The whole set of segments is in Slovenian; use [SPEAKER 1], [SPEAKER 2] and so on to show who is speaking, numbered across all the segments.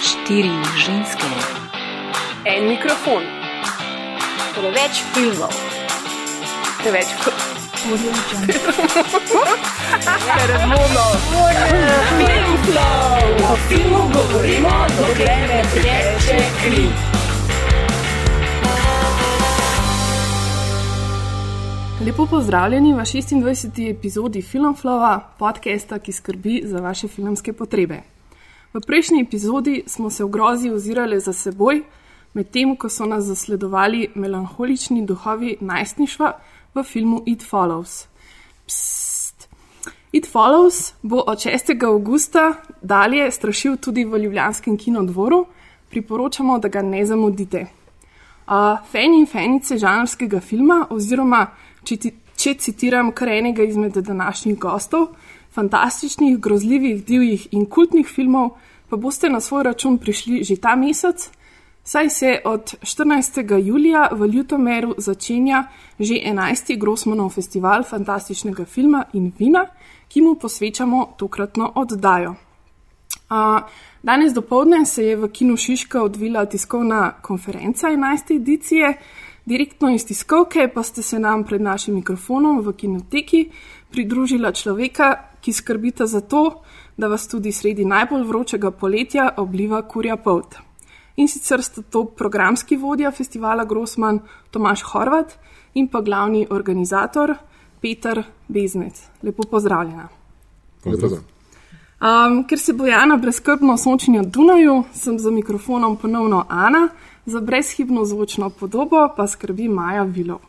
[SPEAKER 1] Štiri ženske,
[SPEAKER 2] En mikrofon,
[SPEAKER 3] Preveč filmov,
[SPEAKER 2] preveč
[SPEAKER 4] Audio Jungle.
[SPEAKER 2] krmono.
[SPEAKER 3] o filmu govorimo, dokler ne teče kri.
[SPEAKER 2] Lepo pozdravljeni v 26. epizodi Filmflova, podcasta, ki skrbi za vaše filmske potrebe. V prejšnji epizodi smo se v grozi ozirali za seboj, medtem ko so nas zasledovali melankolični duhovi najstništva v filmu It Follows. Psst. It Follows bo od 6. augusta dalje strašil tudi v Ljubljanskem kinodvoru, priporočamo, da ga ne zamudite. Uh, fani in fanice žanrskega filma, oziroma če, ti, če citiram kar enega izmed današnjih gostov, fantastičnih, grozljivih, divjih in kultnih filmov, pa boste na svoj račun prišli že ta mesec, saj se od 14. julija v Ljutomeru začenja že 11. Grossmanov festival fantastičnega filma in vina, ki mu posvečamo tokratno oddajo. Uh, danes dopoledne se je v Kinu Šiška odvila tiskovna konferenca 11. edicije. Direktno iz tiskovke pa ste se nam pred našim mikrofonom v kinoteki pridružila človeka, ki skrbita za to, da vas tudi sredi najbolj vročega poletja obliva kurja polt. In sicer sta to programski vodja festivala Grossman Tomaš Horvat in pa glavni organizator Peter Beznec. Lepo pozdravljena. Um, ker se Bojana brezkrbno sončenja Dunaju, sem za mikrofonom ponovno Ana, za brezhibno zvočno podobo pa skrbi Maja Vilov.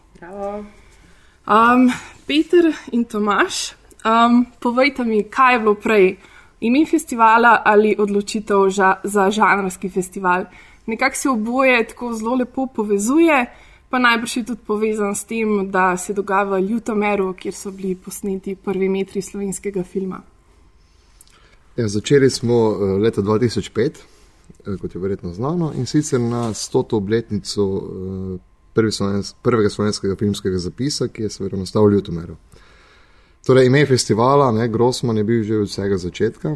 [SPEAKER 2] Um, Peter in Tomaš, um, povejte mi, kaj je bilo prej, ime festivala ali odločitev ža, za žanrski festival. Nekako se oboje tako zelo lepo povezuje, pa najbrž je tudi povezan s tem, da se dogaja v Ljutomeru, kjer so bili posneti prvi metri slovenskega filma.
[SPEAKER 5] Ja, začeli smo uh, leta 2005, uh, kot je verjetno znano, in sicer na 100. obletnico uh, prvi slovensk, prvega slovenskega filmskega zapisa, ki je seveda nastal v Ljutomeru. Torej, ime festivala, ne, Grossman je bil že od vsega začetka.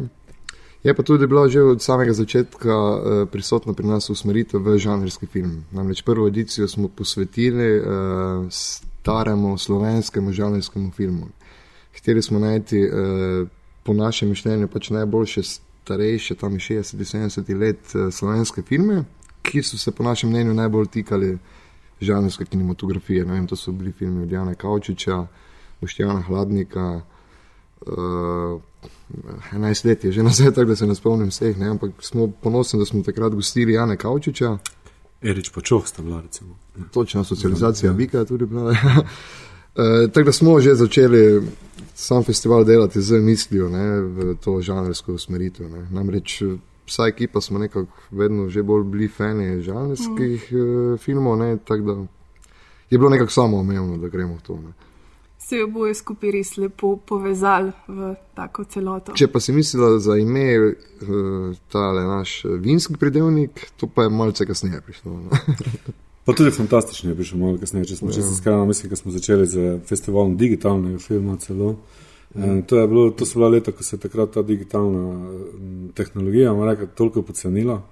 [SPEAKER 5] Je pa tudi bila že od samega začetka uh, prisotna pri nas usmeritev v žanrski film. Namreč prvo edicijo smo posvetili uh, staremu slovenskemu žanrskemu filmu. Hteli smo najti uh, po našem mišljenju pač najboljše starejše, tam 60-70 let uh, slovenske filme, ki so se po našem mnenju najbolj tikali žanrske kinematografije. Vem, to so bili filmi od Jana Kaučiča, Boštjana Hladnika. Uh, 11 let je že nazaj, tako da se ne spomnim vseh, ne? ampak smo ponosni, da smo takrat gostili Jana Kaučiča.
[SPEAKER 6] Erič pa čoh sta bila, recimo.
[SPEAKER 5] Točna socializacija Bika je tudi bila. E, tako da smo že začeli sam festival delati z mislijo ne, v to žanrsko usmeritev. Ne. Namreč vsa ekipa smo nekako vedno že bolj bili fani žanrskih mm. uh, filmov, ne, tako da je bilo nekako samo omejeno, da gremo v to. Ne.
[SPEAKER 2] Se oboje skupaj res lepo povezali v tako celoto.
[SPEAKER 5] Če pa si mislila za ime uh, tale naš vinski predelnik, to pa je malce kasneje prišlo. Ne.
[SPEAKER 6] Pa tudi fantastično je prišel malo kasneje, če smo čisto skrajno, mislim, da smo začeli z festivalom digitalnega filma celo. Mm. To, je bilo, to so bila leta, ko se je takrat ta digitalna m, tehnologija, reči, toliko pocenila,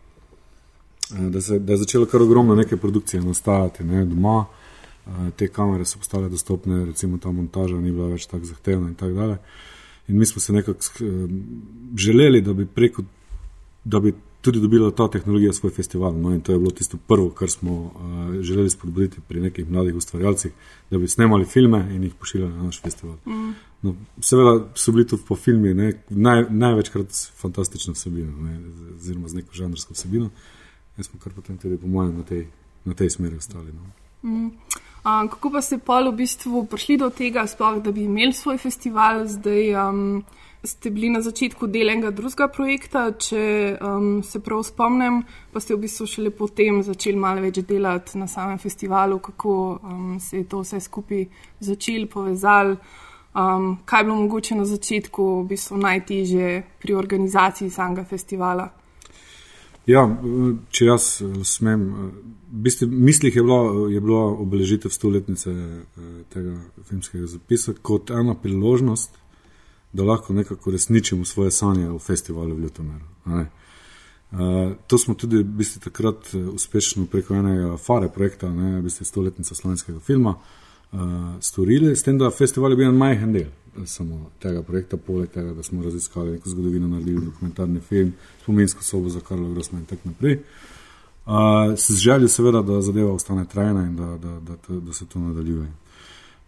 [SPEAKER 6] eh, da, se, da je začelo kar ogromno neke produkcije nastajati ne, doma. Eh, Te kamere so postale dostopne, recimo ta montaža ni bila več tako zahtevna in tako dalje. In mi smo se nekako eh, želeli, da bi preko, da bi tudi dobila ta tehnologija svoj festival. No, in to je bilo tisto prvo, kar smo uh, želeli spodbuditi pri nekih mladih ustvarjalcih, da bi snemali filme in jih pošiljali na naš festival. Mm. No, seveda so bili tudi po filmi ne, naj, največkrat fantastična vsebina, ne, oziroma z neko žanrsko vsebino. Jaz smo kar potem tudi, po mojem, na tej, na tej smeri ostali. No.
[SPEAKER 2] Mm. Um, kako pa ste pa v bistvu prišli do tega, sploh, da bi imeli svoj festival zdaj? Um, ste bili na začetku del enega drugega projekta, če um, se prav spomnim, pa ste v bistvu šele potem začeli malo več delati na samem festivalu, kako um, se je to vse skupaj začelo, povezalo. Um, kaj je bilo mogoče na začetku v bistvu najtežje pri organizaciji samega festivala?
[SPEAKER 6] Ja, če jaz smem, v bistvu, mislih je bila, je bila obeležitev stoletnice tega filmskega zapisa kot ena priložnost, da lahko nekako resničimo svoje sanje v festivalu v Ljutomeru. Uh, to smo tudi v bistvu, takrat uh, uspešno preko enega FARE projekta, ne, v bistvu stoletnica slovenskega filma, uh, storili, s tem, da festival je bil en majhen del uh, samo tega projekta, poleg tega, da smo raziskali neko zgodovino, naredili dokumentarni film, spominsko sobo za Karlo Grosma in tako naprej. Uh, s željo seveda, da zadeva ostane trajna in da, da, da, da, da se to nadaljuje.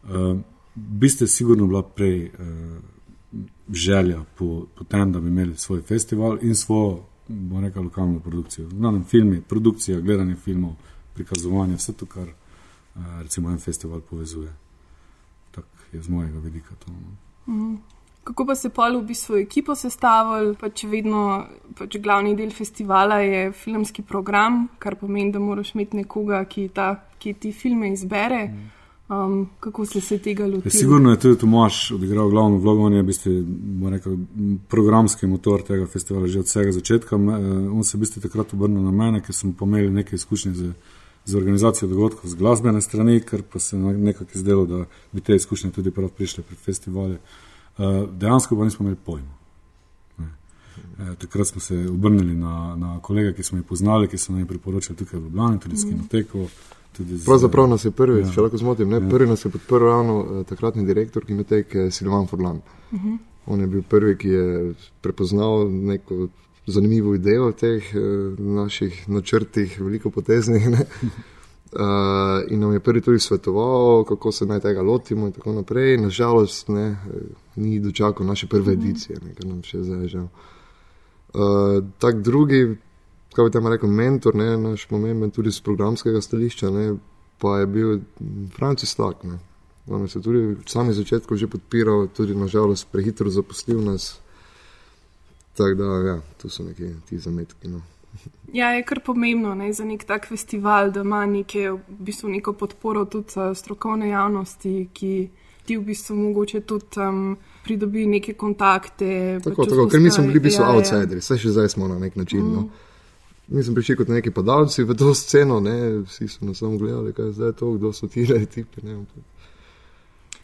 [SPEAKER 6] Uh, biste sigurno bila prej uh, želja po, po tem, da bi imeli svoj festival in svojo bomo rekli, lokalno produkcijo. Znanem filmi, produkcija, gledanje filmov, prikazovanje, vse to, kar uh, recimo en festival povezuje. Tako je z mojega vidika to. No.
[SPEAKER 2] Mm. Kako pa se pol v bistvu ekipo sestavili, pač vedno pač glavni del festivala je filmski program, kar pomeni, da moraš imeti nekoga, ki, ta, ki ti filme izbere. Mm. Um, kako ste se tega lotili?
[SPEAKER 6] Sigurno je tudi Tomaš odigral glavno vlogo, on je bil programski motor tega festivala že od vsega začetka. Uh, on se je bil takrat obrnil na mene, ker sem pomenil nekaj izkušnje z, z organizacijo dogodkov z glasbene strani, ker pa se je nekako izdelo, da bi te izkušnje tudi prav prišle pred festivali. Uh, dejansko pa nismo imeli pojma. E, takrat smo se obrnili na, na kolega, ki smo jih poznali, ki so nam priporočili tukaj v Ljubljani, tudi s mhm. kinoteko. Mm.
[SPEAKER 5] Pravzaprav nas je prvi, ja. če lahko zmotim, ja. prvi nas je podprl ravno uh, takratni direktor kinoteke Silvan Forlan. Uh mhm. -huh. On je bil prvi, ki je prepoznal neko zanimivo idejo v teh uh, naših načrtih, veliko poteznih. Uh, in nam je prvi tudi svetoval, kako se naj tega lotimo, in tako naprej. Nažalost, ne, ni dočakal naše prve mhm. edicije, kar nam še zdaj žal. Uh, tak drugi, kako bi tam rekel, mentor, ne, naš pomemben tudi z programskega stališča, ne, pa je bil Francis Tak. On se tudi v samem začetku že podpiral, tudi nažalost prehitro zaposlil nas. Tako da, ja, tu so neki ti zametki. No.
[SPEAKER 2] Ja, je kar pomembno ne, za nek tak festival, da ima neke, v bistvu neko podporo tudi strokovne javnosti, ki ti v bistvu mogoče tudi um, pridobi neke kontakte.
[SPEAKER 5] Tako, tako, ker mi smo bili v bistvu ja, ja. outsideri, vse še zdaj smo na nek način. No. Mm. No. Mi smo prišli kot neki padalci v to sceno, ne? vsi so nas samo gledali, kaj je zdaj to, kdo so ti le tipi.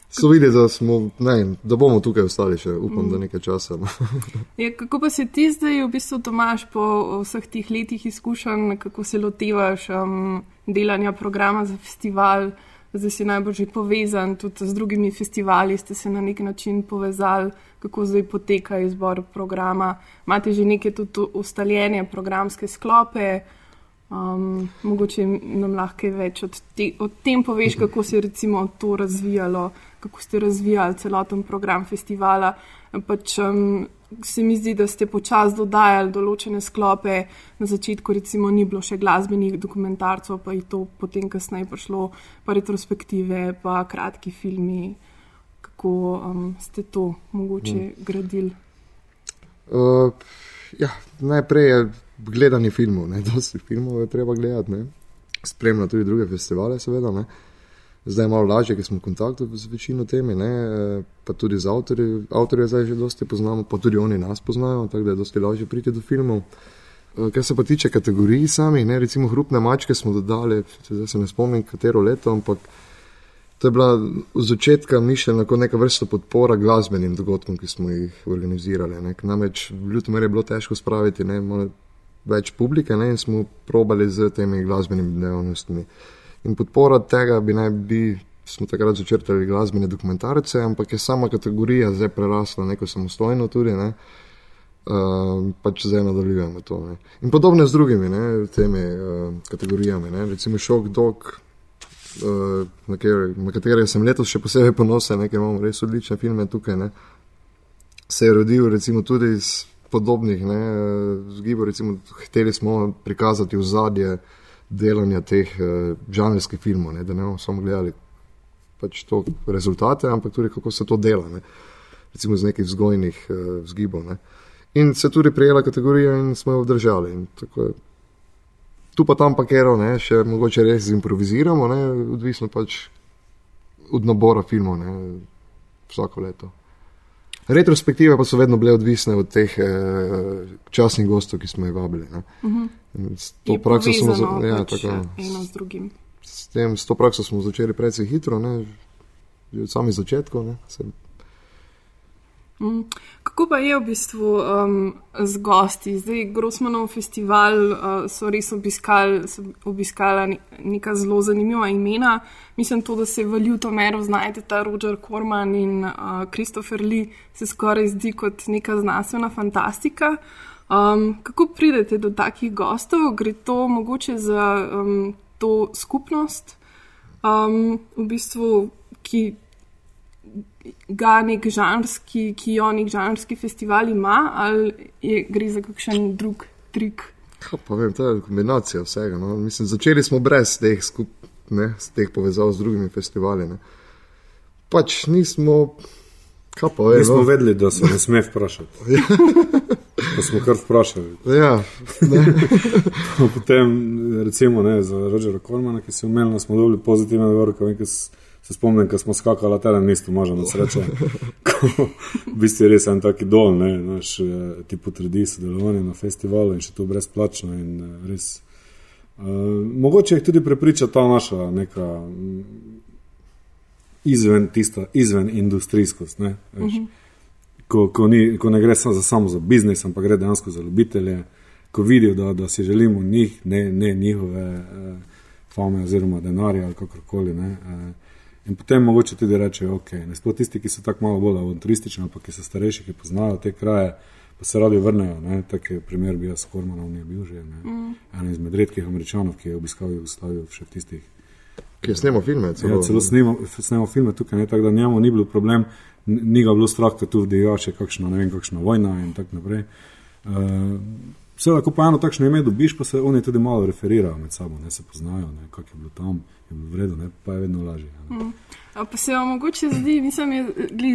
[SPEAKER 5] So videli, da, smo, ne, da bomo tukaj ostali še, upam, mm. da nekaj časa.
[SPEAKER 2] Ja, kako pa se ti zdaj, v bistvu, Tomaš, po vseh teh letih izkušenj, kako se lotevaš um, delanja programa za festival, zdaj si najbolj povezan tudi z drugimi festivali, ste se na nek način povezali kako zdaj poteka izbor programa. Imate že neke tudi ustaljene programske sklope, um, mogoče nam lahko več od, te, od tem poveš, kako se je to razvijalo, kako ste razvijali celoten program festivala. Pač, um, se mi zdi, da ste počasi dodajali določene sklope. Na začetku recimo ni bilo še glasbenih dokumentarcev, pa je to potem kasneje prišlo, pa retrospektive, pa kratki filmi kako um, ste to mogoče hmm. gradili?
[SPEAKER 5] Uh, ja, najprej je gledanje filmov, ne dosti filmov je treba gledati, ne. spremljati tudi druge festivale, seveda. Ne. Zdaj je malo lažje, ker smo v kontaktu z večino temi, ne, pa tudi z avtorji. Avtorje zdaj že dosti poznamo, pa tudi oni nas poznajo, tako da je dosti lažje priti do filmov. Uh, kar se pa tiče kategorij samih, ne, recimo hrupne mačke smo dodali, zdaj se ne spomnim katero leto, ampak To je bila v začetku mišljena kot neka vrsta podpora glasbenim dogodkom, ki smo jih organizirali. Ne. Namreč v Ljutomer je bilo težko spraviti ne, več publike ne, in smo probali z temi glasbenimi dejavnostmi. In podpora tega bi naj bi, smo takrat začrtali glasbene dokumentarce, ampak je sama kategorija zdaj prerasla neko samostojno tudi. Ne. Uh, pač zdaj nadaljujemo to. Ne. In podobno z drugimi ne, temi uh, kategorijami, ne. recimo Shock Dog, uh, na, kjer, na katerega sem letos še posebej ponosen, ker imamo res odlične filme tukaj. Ne. Se je rodil recimo, tudi iz podobnih zgibov, recimo, hteli smo prikazati v zadje delanja teh uh, žanrskih filmov, ne, da ne bomo samo gledali pač to rezultate, ampak tudi kako se to dela, ne. recimo iz nekih vzgojnih uh, zgibov. Ne. In se tudi prijela kategorija in smo jo obdržali. Tu pa tam pa kero, ne, še mogoče res improviziramo, ne, odvisno pač od nabora filmov, ne, vsako leto. Retrospektive pa so vedno bile odvisne od teh eh, časnih gostov, ki smo jih vabili. Uh mhm. -huh. S to prakso smo začeli. Ja,
[SPEAKER 2] pač tako. Eno z drugim.
[SPEAKER 5] S, tem, s to prakso smo začeli precej hitro, ne, že od samih začetkov. Ne,
[SPEAKER 2] mm. Kako pa je v bistvu um, z gosti? Zdaj, Grossmanov festival uh, so res obiskali, so obiskala ne- neka zelo zanimiva imena. Mislim, to, da se v Ljutomeru znajde ta Roger Corman in uh, Christopher Lee, se skoraj zdi kot neka znanstvena fantastika. Um, kako pridete do takih gostov? Gre to mogoče za um, to skupnost, um, v bistvu, ki ga nek žanrski, ki jo nek žanrski festival ima, ali je, gre za kakšen drug trik?
[SPEAKER 5] Kaj pa vem, to je kombinacija vsega. No. Mislim, začeli smo brez teh, skup, ne, s teh povezav z drugimi festivali. Ne. Pač nismo, kaj pa vem.
[SPEAKER 6] Nismo
[SPEAKER 5] no.
[SPEAKER 6] vedeli, da se ne sme vprašati. Pa smo kar vprašali.
[SPEAKER 5] Ja, ne,
[SPEAKER 6] Potem, recimo, ne, za Rogerja Kormana, ki se umel, smo dobili pozitivne odgovore. Se spomnim, ko smo skakali na terenu, mestu, možno na srečo. V bistvu je res en taki dol, ne, naš eh, ti potredi sodelovanje na festivalu in še to brezplačno. In, eh, res, uh, mogoče jih tudi prepriča ta naša neka mm, izven, tista izven industrijskost. Ne, veš. ko, ko, ni, ko ne gre samo za, samo za biznis, ampak gre dejansko za ljubitelje, ko vidijo, da, da si želimo njih, ne, ne njihove eh, fame oziroma denarja ali kakorkoli. Ne, eh, in potem mogoče tudi rečejo, ok, ne sploh tisti, ki so tako malo bolj avanturistični, ampak ki so starejši, ki poznajo te kraje. Pa se radi vrnejo, tako je primer bil s Kormanom, ni bil že mm. en izmed redkih američanov, ki je obiskal Jugoslavijo še v tistih
[SPEAKER 5] ki je snemal filme.
[SPEAKER 6] Celo, ja, celo snemal, snemal filme tukaj, ne, tako da njemu ni bil problem, ni ga bilo strah, da tu vdijo še kakšna, ne vem, kakšna vojna in tako naprej. Uh, Seveda, ko pa eno takšno ime dobiš, pa se oni tudi malo referirajo med sabo, ne se poznajo, ne, kak je bilo tam, je bilo vredno, ne, pa je vedno lažje. Ne.
[SPEAKER 2] A Pa se vam mogoče zdi, nisem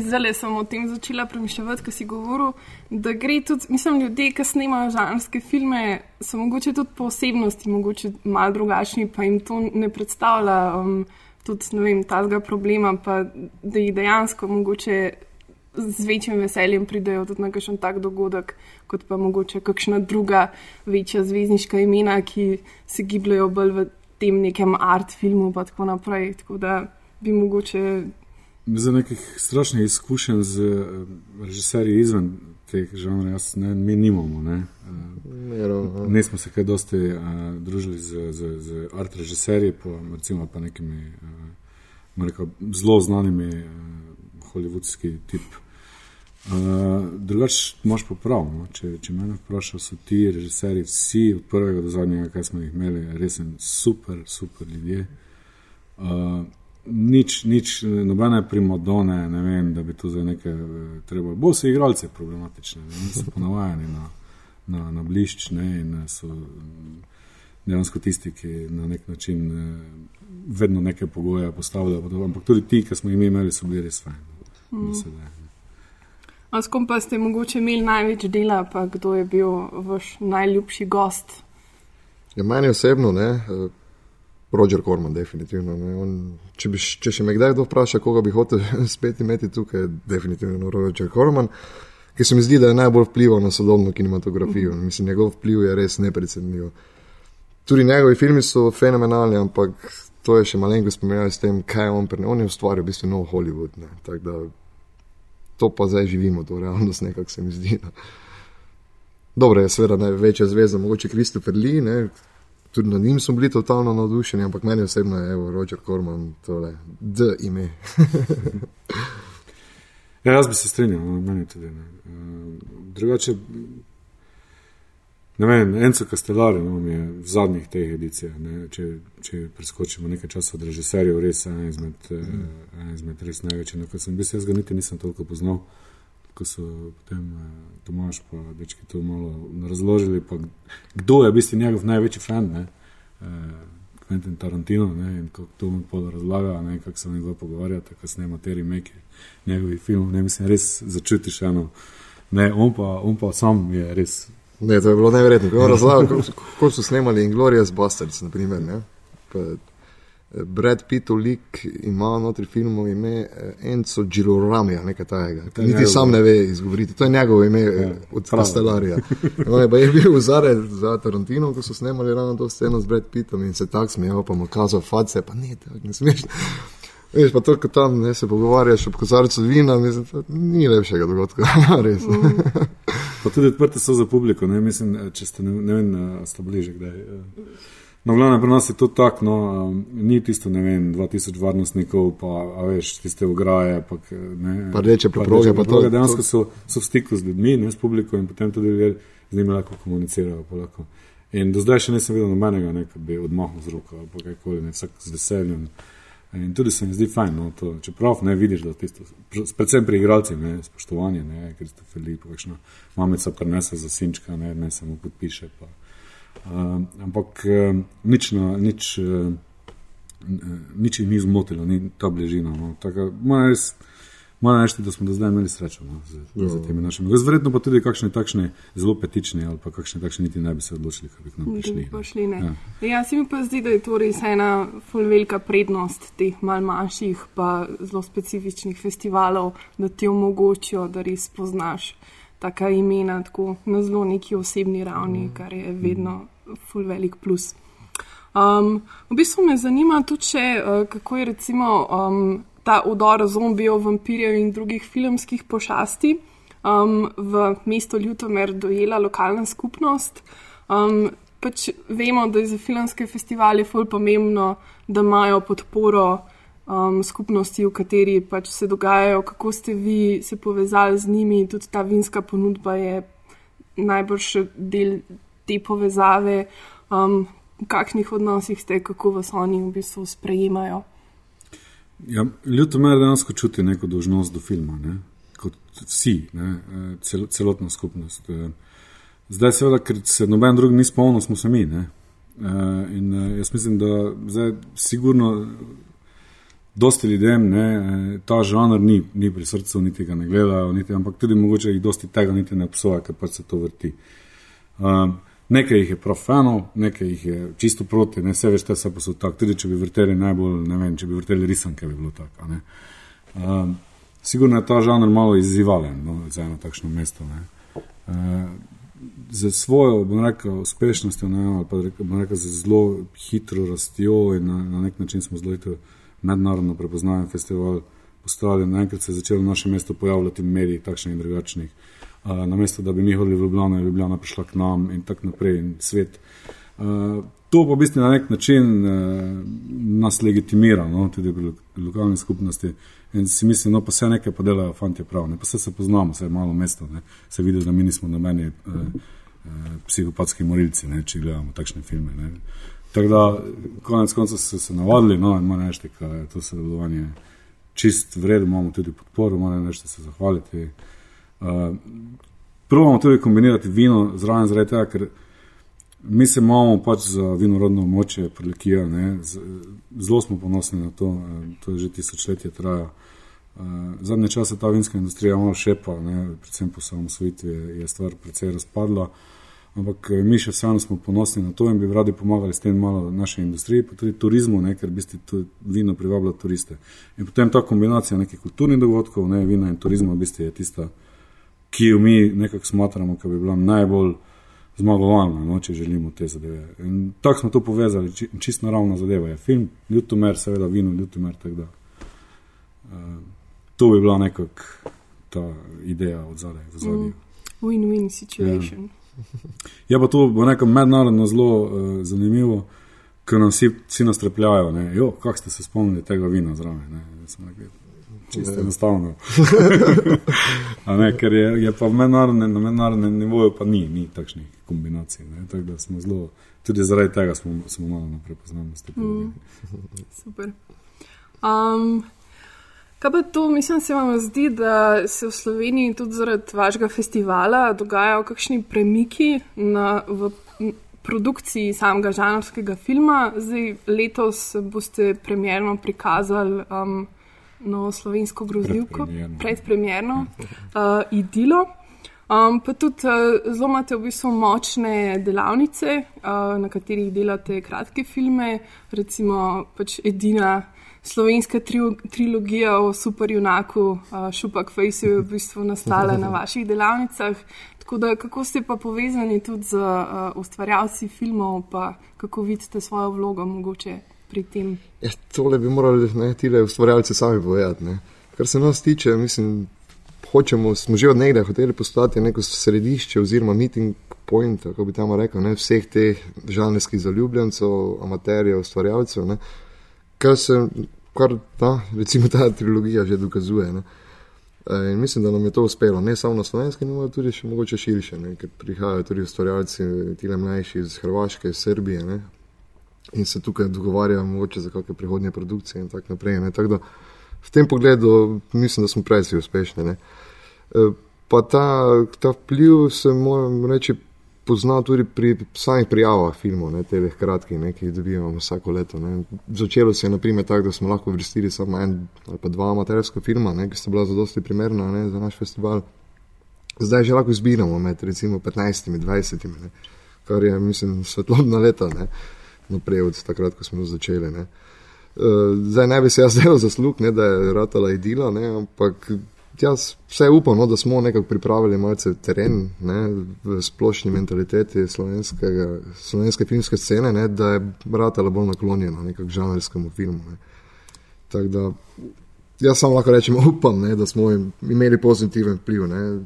[SPEAKER 2] zdaj sem o tem začela premišljati, ko si govoril, da gre tudi, mislim, ljudje, ki snemajo žanrske filme, so mogoče tudi po osebnosti, mogoče malo drugačni, pa jim to ne predstavlja um, tudi, ne vem, tazga problema, pa da jih dejansko mogoče z večjim veseljem pridejo tudi na kakšen tak dogodek, kot pa mogoče kakšna druga večja zvezdniška imena, ki se gibljajo bolj v tem nekem art filmu pa tako naprej. Tako da bi mogoče
[SPEAKER 6] Za nekih strašnih izkušenj z eh, režiserji izven teh žanrov, jaz ne, mi nimamo. Ne. Eh,
[SPEAKER 5] Ne, ravno, ja.
[SPEAKER 6] Nismo se kaj dosti uh, družili z, z, z art režiserji, pa, recimo pa nekimi uh, rekel, zelo znanimi uh, hollywoodski tip. Uh, drugač, imaš pa prav. No? Če, če me vprašaš, so ti režiserji, vsi od prvega do zadnjega, kaj smo jih imeli, res super, super ljudje. Uh, nič, nič, nobene primadone, ne vem, da bi tu za neke eh, treba. Bolj so igralci problematični, ne, niso ponavajani na, na, na blišč ne, in so dejansko tisti, ki na nek način vedno neke pogoje postavljajo. Ampak tudi ti, ki smo jih mi imeli, so bili res fajn. Mm.
[SPEAKER 2] A s kom pa ste mogoče imeli največ dela, pa kdo je bil vaš najljubši gost?
[SPEAKER 5] Ja, meni osebno, ne, eh, Roger Corman, definitivno. On, če, bi, če še me kdaj kdo vpraša, koga bi hotel spet imeti tukaj, definitivno Roger Corman, ki se mi zdi, da je najbolj vplival na sodobno kinematografijo. Mislim, njegov vpliv je res neprecenljiv. Tudi njegovi filmi so fenomenalni, ampak to je še malenko spomenjalo s tem, kaj je on prenel. On je ustvaril v bistvu nov Hollywood. Ne, tako da to pa zdaj živimo, to realnost nekako se mi zdi. No. Dobro, je seveda največja zvezda, mogoče Christopher Lee, ne, tudi nad njim smo bili totalno navdušeni, ampak meni osebno je evo, Roger Corman tole, D ime.
[SPEAKER 6] Ja, jaz bi se strinjal, no, meni tudi. Ne. Uh, drugače, ne vem, Enzo Castellari no, je v zadnjih teh edicijah, ne, če, če preskočimo nekaj časa od režiserjev, res en izmed, mm. uh, izmed res največjih. No, ko sem bil, jaz ga niti nisem toliko poznal, ko so potem uh, Tomaš pa dečki to malo razložili, pa kdo je v bistvu njegov največji fan, ne. Uh, Quentin Tarantino ne, in kako to mi pol razlaga, ne, kako se njegov pogovarjata, ko snema te remake njegovih filmov, ne mislim, res začutiš eno. Ne, on pa, on pa sam je res.
[SPEAKER 5] Ne, to je bilo neverjetno. Ko je razlagal, kako, kako so snemali Inglorious Bastards, naprimer, ne. Pa, eh, Brad Pittov lik ima notri filmov ime eh, Enzo Giroramija, nekaj tajega.
[SPEAKER 6] je
[SPEAKER 5] Niti
[SPEAKER 6] njegov.
[SPEAKER 5] sam ne ve izgovoriti. To je njegovo ime ja, od. Castellarija. On je je bil vzare za Tarantino, ko so snemali ravno to sceno z Brad Pittom in se tak smejal, pa mu kazal face, pa ne, tako ne smeš. Veš pa to, ko tam ne, se pogovarjaš ob kozarcu vina, mislim, ni lepšega dogodka. Res. Mm.
[SPEAKER 6] Pa tudi odprte so za publiko, ne, mislim, če ste, ne, ne vem, a ste bliže kdaj. eh. No, glavno, pri nas je to tako, no, um, ni tisto, ne vem, 2000 varnostnikov, pa, a veš, tiste ograje, pa, ne.
[SPEAKER 5] Pa rdeče preproge, pa to-
[SPEAKER 6] Dejansko
[SPEAKER 5] to-
[SPEAKER 6] so, so v stiku z ljudmi, ne s publiko in potem tudi ljudje z njimi lahko komunicirajo. Lahko. In do zdaj še nisem videl nobenega, ne, ki bi odmahnil z roko ali pa kajkoli, ne, vsak z veseljem. In tudi se mi zdi fajn, no, to, čeprav ne vidiš, da tisto, predvsem pri igralcih, ne, spoštovanje, ne, Kristofer pa kakšna mamica prenese za sinčka, ne, ne samo podpiše. Pa. Uh, ampak uh, nič, na, nič, uh, nič jih ni zmotilo, ni ta bližina. No. Moram res- Moram reči, da smo do zdaj imeli srečo no, z, z temi našimi. Verjetno pa tudi kakšne takšne zelo petične ali pa kakšne takšne niti ne bi se odločili, da bi k nam prišli.
[SPEAKER 2] prišli, ne.
[SPEAKER 6] Ja.
[SPEAKER 2] Ja, se mi pa zdi, da je to res ena ful velika prednost teh mal manjših, pa zelo specifičnih festivalov, da ti omogočijo, da res poznaš taka imena tako na zelo neki osebni ravni, kar je vedno ful velik plus. Um, v bistvu me zanima tudi, še, uh, kako je recimo um, ta udor zombijev, vampirjev in drugih filmskih pošasti um, v mesto Ljutomer dojela lokalna skupnost. Um, pač vemo, da je za filmske festivale ful pomembno, da imajo podporo um, skupnosti, v kateri pač se dogajajo, kako ste vi se povezali z njimi, tudi ta vinska ponudba je najbrž del te povezave, um, v kakšnih odnosih ste, kako vas oni v bistvu sprejemajo.
[SPEAKER 6] Ja, Ljutomer dejansko čuti neko dožnost do filma, ne? kot vsi, ne? eh, cel, celotna skupnost. eh. Zdaj, seveda, ker se noben drug ni spomnil, smo se mi. ne. Eh, In jaz mislim, da zdaj sigurno dosti ljudem ne, ta žanr ni, ni pri srcu, niti ga ne gledajo, niti, ampak tudi mogoče jih dosti tega niti ne obsoja, ker pač se to vrti. Um, nekaj jih je prav fanov, nekaj jih je čisto proti, ne vse veš, te se pa so tako. Tudi če bi vrteli najbolj, ne vem, če bi vrteli risanke, bi bilo tako. Um, sigurno je ta žanr malo izzivalen no, za eno takšno mesto. Ne. Uh, za svojo, bom rekel, uspešnostjo, ne, ali pa bom rekel, z zelo hitro rastjo in na, na nek način smo zelo hitro mednarodno prepoznaven festival postali. Naenkrat se je začelo naše mesto pojavljati v medijih, takšnih in drugačnih. Uh, namesto da bi mi hodili v Ljubljano, je Ljubljana prišla k nam in tako naprej, in svet. Uh, to pa v bistvu na nek način uh, nas legitimira, no, tudi pri lo lokalni skupnosti. In si mislim, no, pa vse nekaj pa delajo fanti prav, ne, pa vse se poznamo, vse je malo mesto, ne, se vidi, da mi nismo nobeni uh, uh, psihopatski morilci, ne, če gledamo takšne filme. Ne. Tako da, konec koncev so se navadili, no, in moram reči, da je to sodelovanje čist vredno, imamo tudi podporo, moram reči, da se zahvaliti. Uh, Probamo tudi kombinirati vino zraven, tega, ker mi se imamo pač za vinorodno območje Prelekija, ne, z- zelo smo ponosni na to, eh, to je že tisočletje traja. Eh, Zadnje čase ta vinska industrija malo šepa, ne, predvsem po samosvojitvi je stvar precej razpadla, ampak eh, mi še vseeno smo ponosni na to in bi radi pomagali s tem malo naši industriji, pa tudi turizmu, ne, ker bistvu tu vino privablja turiste. In potem ta kombinacija nekih kulturnih dogodkov, ne, vina in turizma v bistvu je tista, ki jo mi nekako smatramo, da bi bila najbolj zmagovalna, no, če želimo te zadeve. In tako smo to povezali, či, čisto naravna zadeva je film, Ljutomer, seveda vino, Ljutomer. tako Da, uh, to bi bila nekako ta ideja od zadaj. v ozadju.
[SPEAKER 2] Mm. Win-win situation.
[SPEAKER 6] Je pa to, bo rekel, mednarodno zelo uh, zanimivo, ker nam vsi, vsi nastrapljajo, ne, jo, kako ste se spomnili tega vina zraven. ne. Čisto enostavno. Ne, ker je, je pa v mednarodnem, na mednarodnem nivoju pa ni, ni takšnih kombinacij. Ne, tako da smo zelo, tudi zaradi tega smo, smo malo na prepoznavnosti. Mm.
[SPEAKER 2] Super. Um, kaj pa to, mislim, se vam zdi, da se v Sloveniji tudi zaradi vašega festivala dogajajo kakšni premiki na, v produkciji samega žanrskega filma? Zdaj, letos boste premjerno prikazali um, novo slovensko grozljivko, predpremjerno, uh, idilo. Um, pa tudi uh, zelo imate v bistvu močne delavnice, uh, na katerih delate kratke filme, recimo pač edina slovenska tri, trilogija o superjunaku uh, Šupak Fejsu je v bistvu nastala na vaših delavnicah. Tako da kako ste pa povezani tudi z uh, ustvarjalci filmov, pa kako vidite svojo vlogo mogoče pri tem?
[SPEAKER 5] Ja, tole bi morali ne, tile ustvarjalci sami povedati. Ne. Kar se nas tiče, mislim, hočemo, smo že od nekdaj hoteli postati neko središče oziroma meeting point, kako bi tamo rekel, ne, vseh teh žanrskih zaljubljencev, amaterjev, ustvarjalcev. Ne. Kar se, kar ta, recimo ta trilogija že dokazuje. Ne. E, In mislim, da nam je to uspelo, ne samo na slovenskem, ampak tudi še mogoče širše, ne, ker prihajajo tudi ustvarjalci, tile mlajši iz Hrvaške, iz Srbije ne, in se tukaj dogovarjajo mogoče za kakšne prihodnje produkcije in tako naprej. Ne, tak da, v tem pogledu mislim, da smo precej uspešni. Ne. E, Pa ta, ta vpliv se, moram reči, pozna tudi pri samih prijavah filmov, ne, teh kratkih, ne, ki jih dobivamo vsako leto. Ne. Začelo se je naprimer tako, da smo lahko vrstili samo en ali pa dva amaterska filma, ne, ki sta bila zadosti primerna ne, za naš festival. Zdaj že lahko izbiramo med recimo 15 in 20, ne, kar je, mislim, svetlobna leta ne, naprej od takrat, ko smo začeli. Ne. Uh, zdaj ne bi se jaz zdel zaslug, ne, da je ratala idila, ne, ampak jaz vse upam, no, da smo nekako pripravili malce teren ne, v splošni mentaliteti slovenske filmske scene, ne, da je ratala bolj naklonjena nekakšnemu žanrskemu filmu. Ne. Tako da jaz samo lahko rečem, upam, ne, da smo imeli pozitiven vpliv. Ne.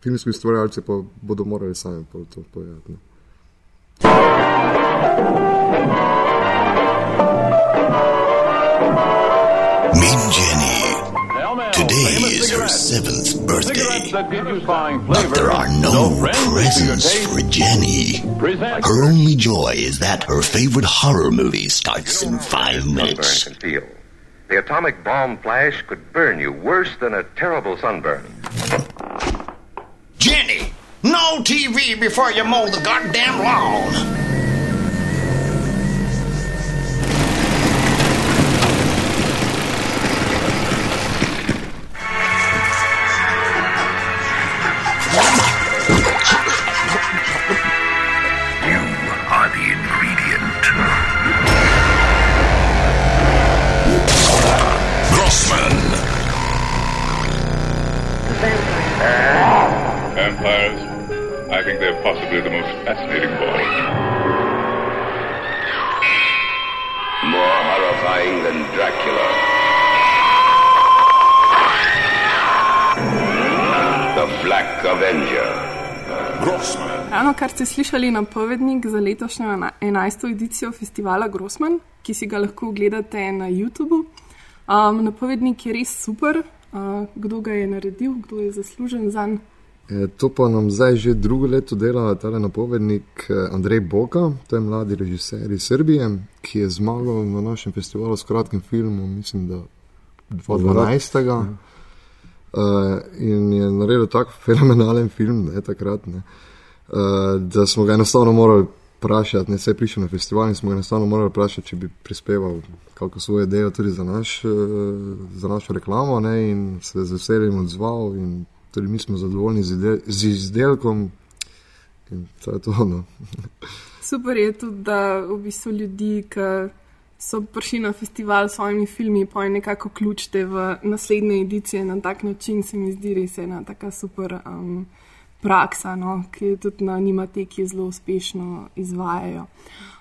[SPEAKER 5] Filmski ustvarjalci pa bodo morali sami to povedati.
[SPEAKER 7] Meet Jenny. Today is her seventh birthday. But there are no presents for Jenny. Her only joy is that her favorite horror movie starts in five minutes.
[SPEAKER 8] Sunburn can feel. The atomic bomb flash could burn you worse than a terrible sunburn.
[SPEAKER 7] Jenny, no TV before you mow the goddamn lawn.
[SPEAKER 9] I think they're possibly the most fascinating boys.
[SPEAKER 8] More horrifying than Dracula. The Black Avenger.
[SPEAKER 7] Grossman.
[SPEAKER 2] Ravno kar ste slišali napovednik za letošnjo ena- 11. edicijo festivala Grossman, ki si ga lahko ogledate na YouTubu. Um, napovednik je res super. Uh, kdo ga je naredil, kdo je zaslužen za njega?
[SPEAKER 5] E, To pa nam zdaj že drugo leto dela ta napovednik eh, Andrej Boka, to je mladi režiser iz Srbije, ki je zmagal na našem festivalu s kratkim filmom, mislim, da 2012. Uh, in je naredil tako fenomenalen film, ne, takrat, ne, uh, da smo ga enostavno morali vprašati, ne se je prišel na festival in smo ga enostavno morali vprašati, če bi prispeval kako svoje delo tudi za, naš, uh, za našo reklamo ne, in se z veseljem odzval. In tudi mi smo zadovoljni z, ide, z izdelkom in to je to. No.
[SPEAKER 2] Super je tudi, da v bistvu ljudi, ki so prišli na festival s svojimi filmi, pa jih nekako ključite v naslednje edicije na tak način, se mi zdi res ena taka super um, praksa, no, ki jo tudi na Nimateki zelo uspešno izvajajo.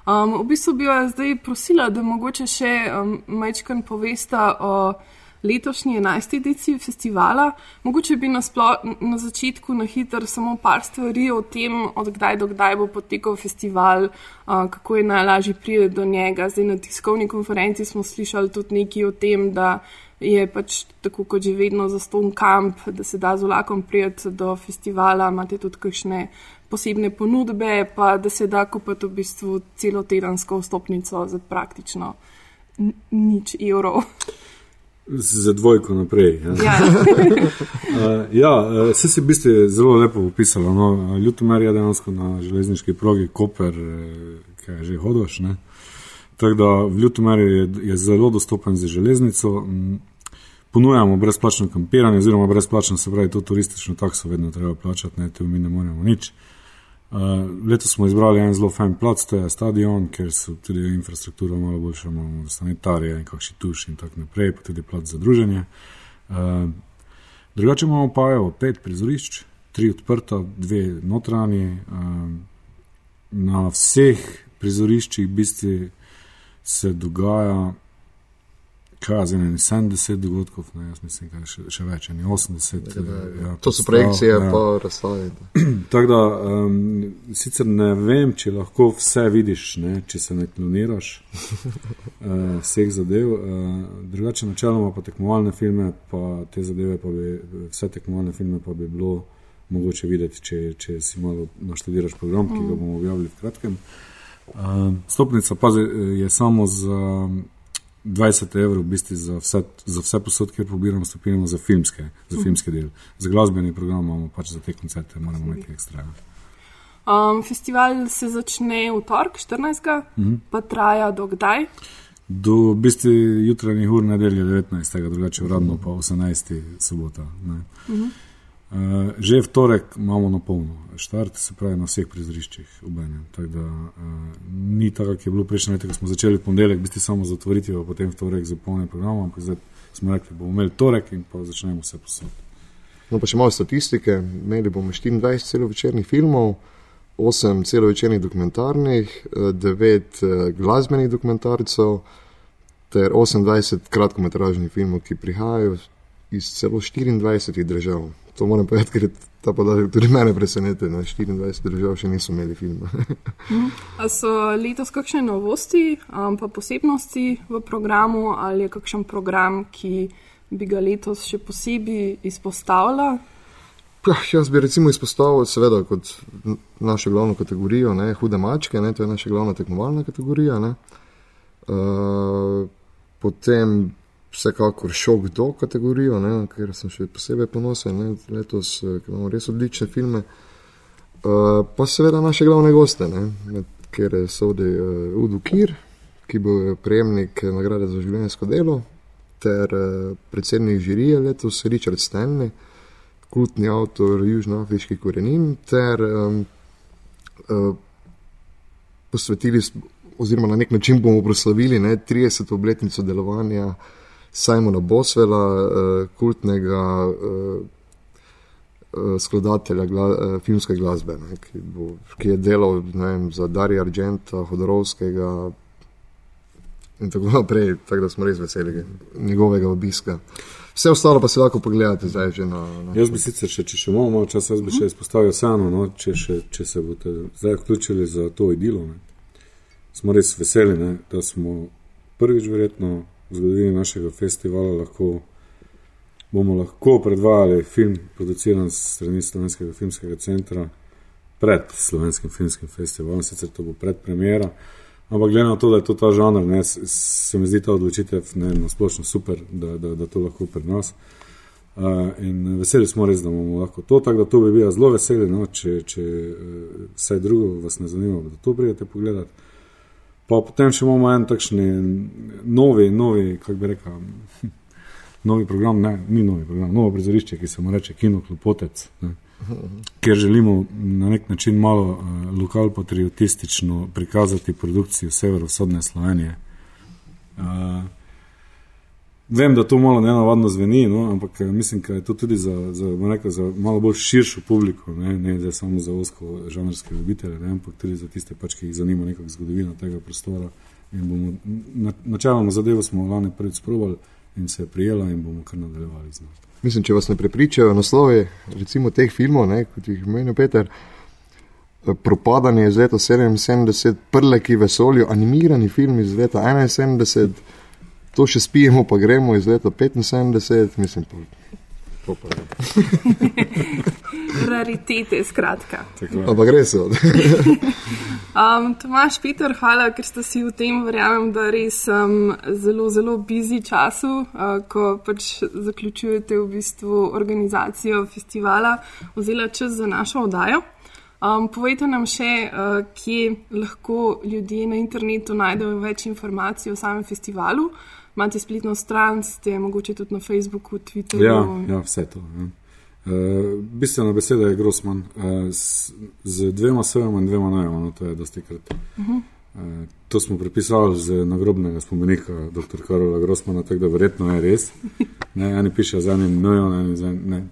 [SPEAKER 2] Um, v bistvu bi vas zdaj prosila, da mogoče še um, majčkan povesta o letošnji 11. ediciji festivala. Mogoče bi na, splo, na začetku na hitro samo par stvari o tem, od kdaj do kdaj bo potekal festival, uh, kako je najlažje priti do njega. Zdaj na tiskovni konferenci smo slišali tudi nekaj o tem, da je pač tako kot že vedno za ston kamp, da se da z vlakom prijeti do festivala, imate tudi kakšne posebne ponudbe, pa da se da kupiti v bistvu celo tedensko vstopnico za praktično nič evrov.
[SPEAKER 6] Za dvojko naprej. Ja.
[SPEAKER 2] Ja.
[SPEAKER 6] Uh, ja, uh, vse si v bistvu zelo lepo opisala. No, Ljutomer je dejansko na železniški progi Koper, eh, ki je že hodoš. Ne? Tako da v Ljutomeru je, je zelo dostopen za železnico. Ponujamo brezplačno kampiranje, oziroma brezplačno se pravi, to turistično takso vedno treba plačati, ne, tu mi ne moremo nič. Uh, letos smo izbrali en zelo fajn plac, to je stadion, ker so tudi infrastruktura malo boljša, imamo sanitarije in kakšni tuš in tako naprej, pa tudi plac za druženje. Uh, drugače imamo pa evo, pet prizorišč, tri odprta, dve notranji. Uh, na vseh prizoriščih v bistvu se dogaja, ne 70 dogodkov, ne, jaz mislim, da je še, še več, ne 80. Ja,
[SPEAKER 5] To so projekcije, ja. pa razstave.
[SPEAKER 6] Tako da um, sicer ne vem, če lahko vse vidiš, ne, če se ne kloniraš uh, vseh zadev. Uh, drugače, načeloma pa tekmovalne filme, pa te zadeve, pa bi, vse tekmovalne filme pa bi bilo mogoče videti, če, če si malo naštudiraš program, ki ga bomo objavili v kratkem. Uh, stopnica pa je samo za 20 evrov, v bistvu za vse, za vse posod, kjer pobiramo stopinjamo za filmske, za filmske del. Za glasbeni program imamo pač za te koncerte, moramo imeti ekstra.
[SPEAKER 2] Um, festival se začne v torek, 14. Mm -hmm. pa traja do kdaj?
[SPEAKER 6] Do v bistvu jutranjih ur nedelje 19. drugače uradno pa 18. sobota. Mm -hmm. Uh, že v torek imamo na polno štart, se pravi na vseh prizoriščih v enem. Tako da uh, ni tako, kot je bilo prejšnje leto, ko smo začeli ponedeljek, biti samo z otvoritvijo, potem v torek z polnim programom, ampak zdaj smo rekli, bomo imeli torek in pa začnemo vse posod.
[SPEAKER 5] No, pa še malo statistike. Imeli bomo 24 celovečernih filmov, 8 celovečernih dokumentarnih, 9 glasbenih dokumentarcev ter 28 kratkometražnih filmov, ki prihajajo iz celo 24 držav. To moram povedati, ker je ta podatek tudi mene presenetil. 24 držav še niso imeli filma.
[SPEAKER 2] A so letos kakšne novosti, um, pa posebnosti v programu, ali je kakšen program, ki bi ga letos še posebej izpostavila?
[SPEAKER 5] Ja, jaz bi recimo izpostavil, seveda, kot našo glavno kategorijo, ne, hude mačke, ne, to je naša glavna tekmovalna kategorija. Uh, potem vsekakor šok do kategorijo, ne, ker sem še posebej ponosen ne, letos, ker imamo res odlične filme. Uh, pa seveda naše glavne goste, ne, med, ker sodi uh, Udo Kir, ki bo prejemnik nagrade za življenjsko delo, ter uh, predsednik žirije letos Richard Stanley, kultni avtor južnoafriških korenin, ter um, uh, posvetili, oziroma na nek način bomo proslavili ne, 30. obletnico delovanja Simona Boswella, uh, kultnega uh, uh, skladatelja gla, filmske glasbe, ne, ki, bo, ki je delal vem, za Darija Argenta, Hodorovskega in tako naprej. Tako da smo res veseli njegovega obiska. Vse ostalo pa se lahko pogledate zdaj že na. na
[SPEAKER 6] jaz bi sicer, še, če še imamo malo časa, jaz bi še izpostavil vseeno, no, če, še, če se boste zdaj vključili za to idilo. Ne. Smo res veseli, ne, da smo prvič verjetno v zgodovini našega festivala lahko, bomo lahko predvajali film, produciran strani Slovenskega filmskega centra pred Slovenskim filmskim festivalom, sicer to bo predpremiera. Ampak glede na to, da je to ta žanr, ne, se mi zdi ta odločitev na splošno super, da, da, da to lahko pri nas. Uh, in veseli smo res, da bomo lahko to, tako da to bi bila zelo veseli, no, če, če uh, vse drugo vas ne zanima, da to pridete pogledati. Pa potem še imamo en takšni novi, novi, kako bi rekel, novi program, ne, ni novi program, novo prizorišče, ki se mu reče Kino Klopotec. Ne ker želimo na nek način malo uh, lokal patriotistično prikazati produkcijo severovzhodne Slovenije. Uh, vem, da to malo nenavadno zveni, no, ampak mislim, da je to tudi za, za, rekel, za malo bolj širšo publiko, ne, ne samo za osko žanrske ljubitelje, ne, ampak tudi za tiste, pač, ki jih zanima nekakšna zgodovina tega prostora. Bomo, na, načeloma zadevo smo lani prvič sprobali in se je prijela in bomo kar nadaljevali z nami.
[SPEAKER 5] Mislim, če vas ne prepričajo naslovi, recimo teh filmov, ne, kot jih meni Peter, Propadanje iz leta 77, Prleki vesolju, animirani film iz leta 71, to še spijemo, pa gremo iz leta 75, mislim, pa, to pa je.
[SPEAKER 2] Raritete, skratka.
[SPEAKER 5] Ampak res so.
[SPEAKER 2] Um, Tomaš, Peter, hvala, ker ste si v tem, verjamem, da res um, zelo, zelo bizi času, uh, ko pač zaključujete v bistvu organizacijo festivala, vzela čas za našo oddajo. Um, povejte nam še, uh, kje lahko ljudje na internetu najdejo več informacij o samem festivalu. Imate spletno stran, ste mogoče tudi na Facebooku, Twitterju.
[SPEAKER 6] Ja, ja vse to. Ja. Uh, bistvena beseda je Grossman, uh, z, z dvema sevema in dvema najema, no, to je dosti krat. Uh -huh. uh, to smo prepisali z nagrobnega spomenika dr. Karola Grossmana, tako da verjetno je res. Ne, eni pišejo za enim nojo,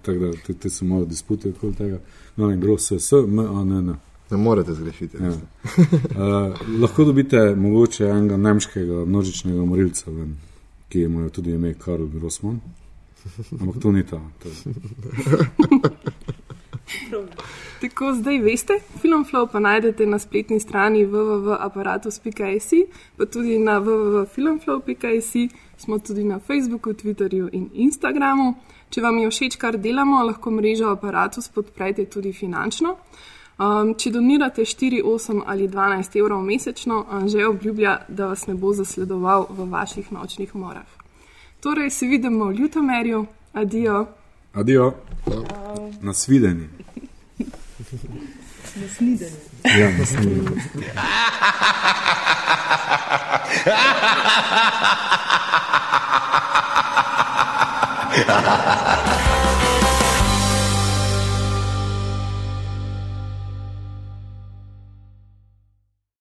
[SPEAKER 6] tako da tudi te so malo dispute okoli tega. No, in gross je s, m, a, n, n.
[SPEAKER 5] Ne morete zgrešiti.
[SPEAKER 6] Ja. Uh, lahko dobite mogoče enega nemškega množičnega morilca, ven, ki ima tudi ime Karl Grossman. Ampak to ni ta. To je.
[SPEAKER 2] Tako zdaj veste, Filmflow pa najdete na spletni strani www.apparatus.js, pa tudi na www.filmflow.js, smo tudi na Facebooku, Twitterju in Instagramu. Če vam je všeč, kar delamo, lahko mrežo Apparatus podprete tudi finančno. Um, če donirate 4, 8 ali 12 evrov mesečno, že obljublja, da vas ne bo zasledoval v vaših nočnih morah. Torej, se vidimo v Ljutomerju, adijo.
[SPEAKER 6] Adijo. Nasvidenje.
[SPEAKER 4] Nasvidenje.
[SPEAKER 6] Ja, nasvidenje.
[SPEAKER 7] Ha ha ha ha!